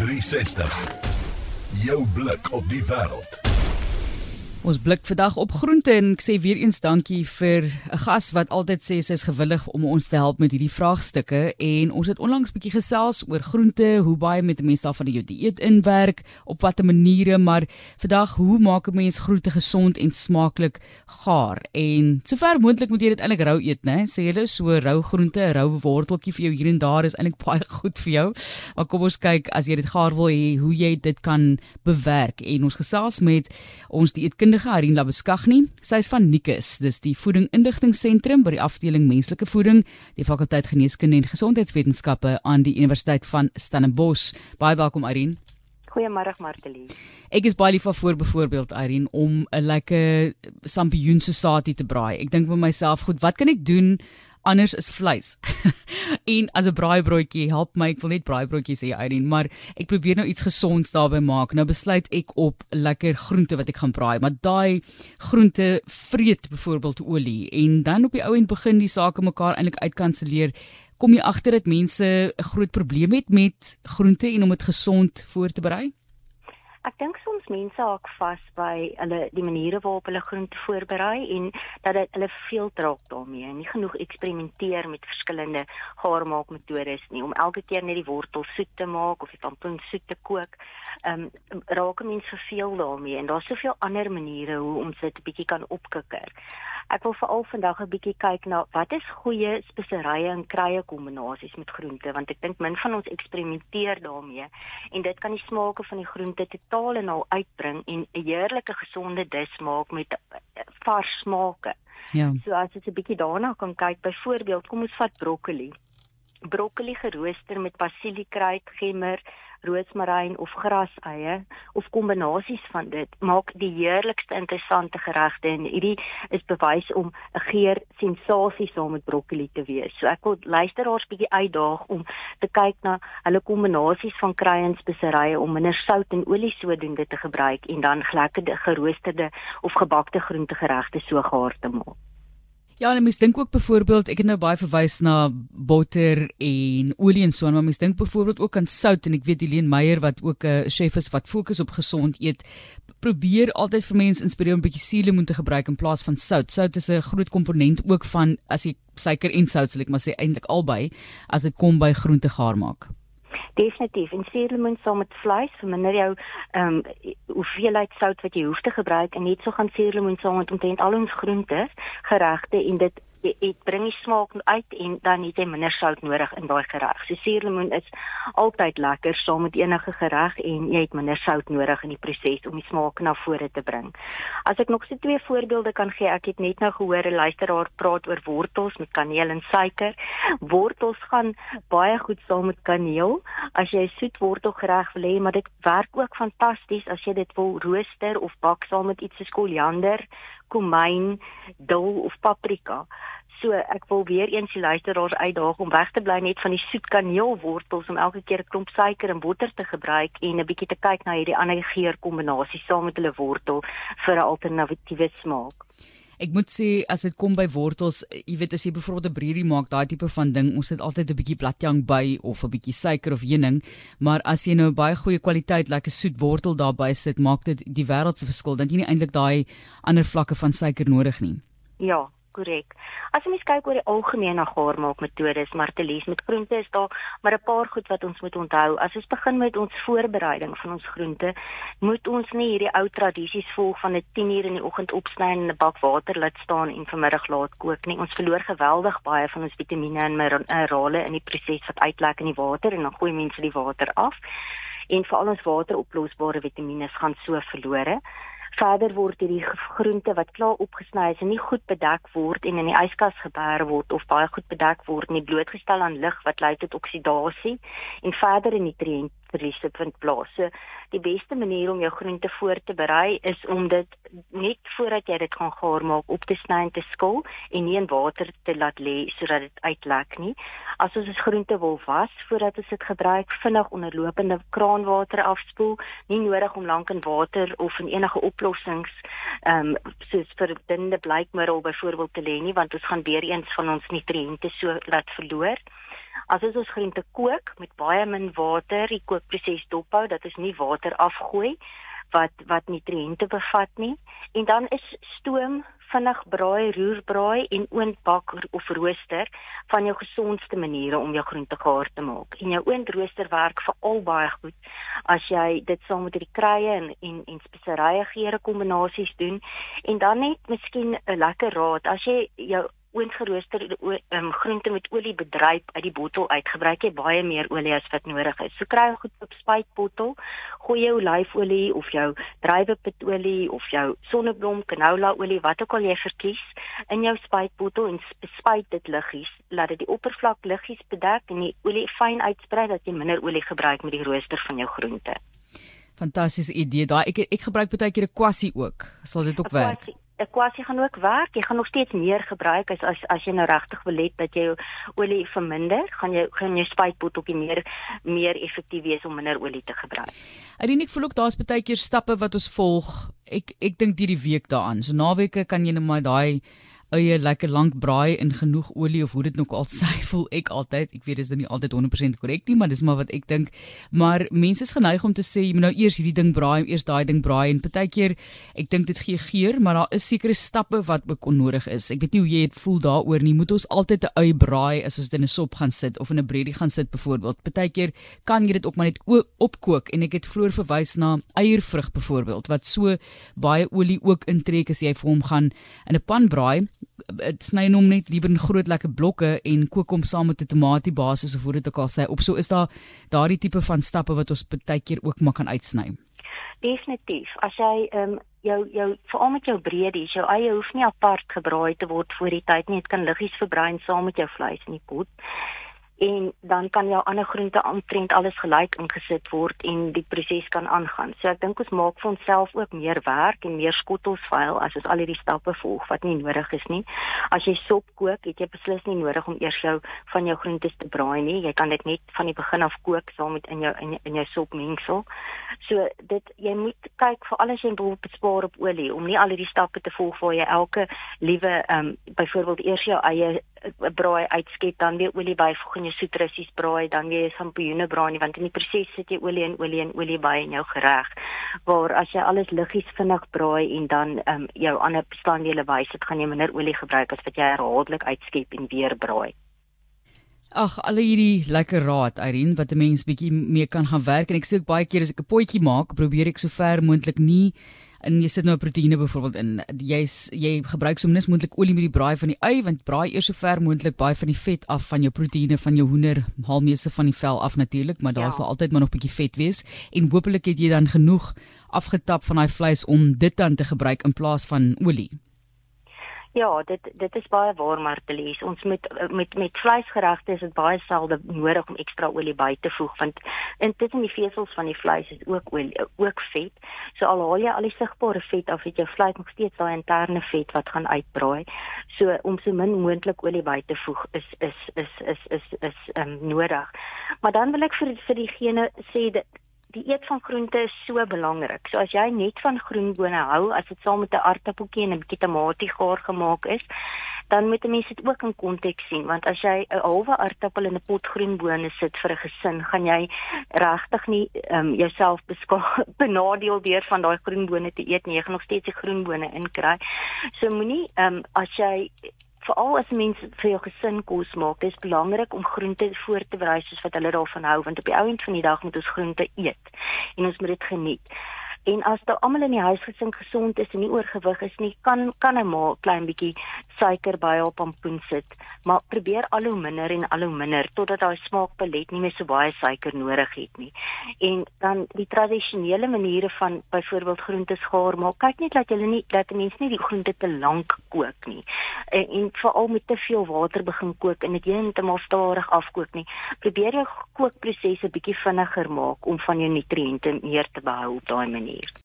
360. Jou blik op die wêreld. Ons blik vandag op groente en ek sê weer eens dankie vir 'n gas wat altyd sê sy is gewillig om ons te help met hierdie vraagstukke en ons het onlangs bietjie gesels oor groente, hoe baie met 'n mens daarvan jou dieet inwerk, op watter maniere, maar vandag hoe maak 'n mens groente gesond en smaaklik gaar? En sover moontlik moet jy dit eintlik rou eet, né? Sê hulle so rou groente, 'n rou worteltjie vir jou hier en daar is eintlik baie goed vir jou. Maar kom ons kyk as jy dit gaar wil hê, hoe jy dit kan bewerk en ons gesels met ons dieet sielkundige Irene Labeskagni. Sy is van Nikus, dis die voeding indigtingseentrum by die afdeling menslike voeding, die fakulteit geneeskunde en gesondheidswetenskappe aan die Universiteit van Stellenbosch. Baie welkom Irene. Goeiemôre Martelie. Ek is baie lief vir byvoorbeeld Irene om 'n lekker sampioensosatie te braai. Ek dink by myself, goed, wat kan ek doen anders is vleis. en as 'n braaibroodjie help my, ek wil net braaibroodjies hê Irene, maar ek probeer nou iets gesonds daarbey maak. Nou besluit ek op lekker groente wat ek gaan braai, maar daai groente vreet byvoorbeeld olie en dan op die ou end begin die sake mekaar eintlik uitkanselleer. Kom jy agter dat mense 'n groot probleem het met groente en om dit gesond voor te berei? Ek dink soms mense haak vas by hulle die maniere waarop hulle groente voorberei en dat dit hulle veel draak daarmee en nie genoeg eksperimenteer met verskillende gaarmaakmetodes nie om elke keer net die wortel soet te maak of die pompoen soet te kook. Ehm um, raak mense verveel daarmee en daar's soveel ander maniere hoe om dit 'n bietjie kan opkikker. Ek wil veral vandag 'n bietjie kyk na wat is goeie speserye en kruie kombinasies met groente want ek dink min van ons eksperimenteer daarmee en dit kan die smake van die groente totaal en al uitbring en 'n heerlike gesonde dis maak met eh, vars smake. Ja. So as jy 'n bietjie daarna kan kyk, byvoorbeeld, kom ons vat broccoli. Broccoli gerooster met basiliekruid, gemmer, roosmaryn of graseie of kombinasies van dit maak die heerlikste interessante geregte en hierdie is bewys om 'n geur sensasie saam met broccoli te wees. So ek wil luisteraars bietjie uitdaag om te kyk na hulle kombinasies van kruie en speserye om minder sout en olie sodoende te gebruik en dan lekker geroosterde of gebakte groentegeregte so gaar te maak. Ja, en mens dink ook byvoorbeeld, ek het nou baie verwys na botter en olie en so, maar mens dink byvoorbeeld ook aan sout en ek weet Helene Meyer wat ook 'n chef is wat fokus op gesond eet, probeer altyd vir mense inspireer om 'n bietjie suurlemoen te gebruik in plaas van sout. Sout is 'n groot komponent ook van as jy suiker en sout, sal ek maar sê eintlik albei as dit kom by groente gaar maak. Definitief. En suurlemoen saam met vleis verminder jou ehm um, hoeveelheid sout wat jy hoef te gebruik en net so gaan suurlemoen saam met omtrent al ons groente geregte en dit dit bring die smaak uit en dan het jy minder sout nodig in daai gereg. So suurlemoen is altyd lekker saam met enige gereg en jy het minder sout nodig in die proses om die smaak na vore te bring. As ek nog so twee voorbeelde kan gee, ek het net nou gehoor 'n luisteraar praat oor wortels met kaneel en suiker. Wortels gaan baie goed saam met kaneel as jy soet wortelgereg wil hê, maar dit werk ook fantasties as jy dit wil rooster of bak saam met iets soos koriander, komyn, dol of paprika. So ek wil weer eens die luisteraars uitdaag om weg te bly net van die soet kaneelwortels om elke keer 'n klomp suiker en botter te gebruik en 'n bietjie te kyk na hierdie ander geurkombinasies saam met hulle wortel vir 'n alternatiewe smaak. Ek moet sê as dit kom by wortels, jy weet as jy byvoorbeeld 'n brierie maak, daai tipe van ding, ons het altyd 'n bietjie bladjang by of 'n bietjie suiker of heuning, maar as jy nou baie goeie kwaliteit lekker soet wortel daarby sit, maak dit die wêreld se verskil. Dan jy nie eintlik daai ander vlakke van suiker nodig nie. Ja, korrek. As mens kyk oor die algemene gaarmaakmetodes, Martelies met groente is daar maar 'n paar goed wat ons moet onthou. As ons begin met ons voorbereiding van ons groente, moet ons nie hierdie ou tradisies volg van 'n 10 uur in die oggend opsny en 'n bak water laat staan en vanmiddag laat kook nie. Ons verloor geweldig baie van ons vitamiene en minerale in die proses wat uitlek in die water en dan gooi mense die water af. En veral ons wateroplosbare vitamiene gaan so verlore. Verder word hierdie groente wat klaar opgesny is en nie goed bedek word en in die yskas gebeer word of baie goed bedek word nie blootgestel aan lig wat lei tot oksidasie en verder nutriënt verliese vind plaas. So die beste manier om jou groente voor te berei is om dit net voordat jy dit gaan gaar maak op te sny en te skil en nie in water te laat lê sodat dit uitlek nie. As ons ons groente wil was voordat ons dit gebruik, vinnig onderlopende kraanwater afspoel, nie nodig om lank in water of in enige oplossings ehm um, soos vir dinde blykmiddel byvoorbeeld te lê nie want ons gaan weer eens van ons nutriënte so laat verloor. As ons ons groente kook met baie min water, die kookproses dophou dat ons nie water afgooi wat wat nutriënte bevat nie. En dan is stoom vinnig braai, roerbraai en oondbak of rooster van jou gesondste maniere om jou groente gaar te maak. En jou oondrooster werk veral baie goed as jy dit saam met die kruie en en, en speserye geure kombinasies doen. En dan net miskien 'n lekker raad. As jy jou oongeroosterde um, groente met olie bedryf uit die bottel uit, gebruik jy baie meer olie as wat nodig is. So kry jy goed op spuitbottel, gooi jou olyfolie of jou druiwepitolie of jou sonneblom canola olie, wat ook al jy verkies, in jou spuitbottel en spuit dit liggies, laat dit die oppervlak liggies bedek en die olie fyn uitsprei dat jy minder olie gebruik met die rooster van jou groente. Fantastiese idee. Daai ek ek gebruik baie keer 'n kwassie ook. Sal dit ook werk? Kwassie. 'n kwassie gaan ook werk. Jy gaan nog steeds meer gebruik as as as jy nou regtig wil hê dat jy olie verminder, gaan jy gaan jou spuitbotteltjie meer meer effektief wees om minder olie te gebruik. Irene, ek voel ook daar's baie keer stappe wat ons volg. Ek ek dink hierdie week daaraan. So naweke kan jy net maar daai eie lekker lank braai in genoeg olie of hoe dit nou al sê voel ek altyd. Ek weet dis nie altyd 100% korrek nie maar dis maar wat ek dink. Maar mense is geneig om te sê jy moet nou eers hierdie ding braai eers daai ding braai. En partykeer ek dink dit gee geur maar daar is sekere stappe wat ook onnodig is. Ek weet nie hoe jy dit voel daaroor nie. Moet ons altyd 'n ui braai as ons dit in 'n sop gaan sit of in 'n breadie gaan sit byvoorbeeld? Partykeer kan jy dit ook maar net opkook en ek het vroeër verwys na eiervrug byvoorbeeld wat so baie olie ook intrek as jy vir hom gaan in 'n pan braai sny hom net liewer in groot lekker blokke en kook hom saam met 'n tomatie basis of hoe dit ook al sê op so is daar daardie tipe van stappe wat ons baie keer ook maar kan uitsny. Definitief. As jy um, jou jou veral met jou breedies, jou eie hoef nie apart gebraai te word voor die tyd nie. Dit kan liggies verbrei saam met jou vleis in die pot en dan kan jou ander groente aantrend alles gelyk ingesit word en die proses kan aangaan. So ek dink ons maak vir onsself ook meer werk en meer skottels vuil as ons al hierdie stappe volg wat nie nodig is nie. As jy sop kook, het jy beslis nie nodig om eers jou van jou groentes te braai nie. Jy kan dit net van die begin af kook saam met in jou in jou, in jou sopmengsel. So dit jy moet kyk vir alles jy wil bespaar op olie om nie al hierdie stappe te volg waar jy elke liewe ehm um, byvoorbeeld eers jou eie braai uitskep dan weer olie byvoeg en jy soetrussies braai dan weer sampioene braai nie want in die proses sit jy olie en olie en olie by in jou gereg waar as jy alles liggies vinnig braai en dan um, jou ander bestanddele bysit gaan jy minder olie gebruik as wat jy herhaaldelik uitskep en weer braai. Ag, al hierdie lekker raad, Irene, wat 'n mens bietjie mee kan gaan werk en ek sê ook baie keer as ek 'n potjie maak, probeer ek so ver moontlik nie en jy sit nou proteïene byvoorbeeld in. Jy jy gebruik so min moontlik olie met die braai van die ui want braai eers so ver moontlik baie van die vet af van jou proteïene van jou hoender haal meeste van die vel af natuurlik maar daar ja. sal altyd maar nog bietjie vet wees. En hopelik het jy dan genoeg afgetap van daai vleis om dit dan te gebruik in plaas van olie Ja, dit dit is baie waar Martelies. Ons moet met met vleisgeregte is dit baie selde nodig om ekstra olie by te voeg want intussen die vesels van die vleis is ook olie, ook vet. So al haal jy al die sigbare vet af, het jou vleis nog steeds daai interne vet wat gaan uitbraai. So om so min moontlik olie by te voeg is is is is is is um, nodig. Maar dan wil ek vir vir diegene sê dat die eet van groente is so belangrik. So as jy net van groenbone hou, as dit saam met 'n aartappeltjie en 'n bietjie tamatie gaar gemaak is, dan moet 'n mens dit ook in konteks sien, want as jy 'n halwe aartappel in 'n pot groenbone sit vir 'n gesin, gaan jy regtig nie um, jouself benadeel deur van daai groenbone te eet nie. Jy gaan nog steeds die groenbone inkry. So moenie um, as jy veral as mense vir jou gesin kos maak, dis belangrik om groente voor te berei soos wat hulle daarvan hou want op die ouend van die dag moet ons groente eet en ons moet dit geniet. En as daar almal in die huisgesin gesond is en nie oorgewig is nie, kan kan 'n ma klein bietjie suiker by op pampoen sit, maar probeer al hoe minder en al hoe minder totdat daai smaakpalet nie meer so baie suiker nodig het nie. En dan die tradisionele maniere van byvoorbeeld groentes gaar maak, kyk net dat jy nie dat mense nie die groente te lank kook nie. En, en veral met te veel water begin kook en dit heeltemal stadig afkook nie. Probeer jou kookproses 'n bietjie vinniger maak om van jou nutriënte meer te behou op daai manier manier.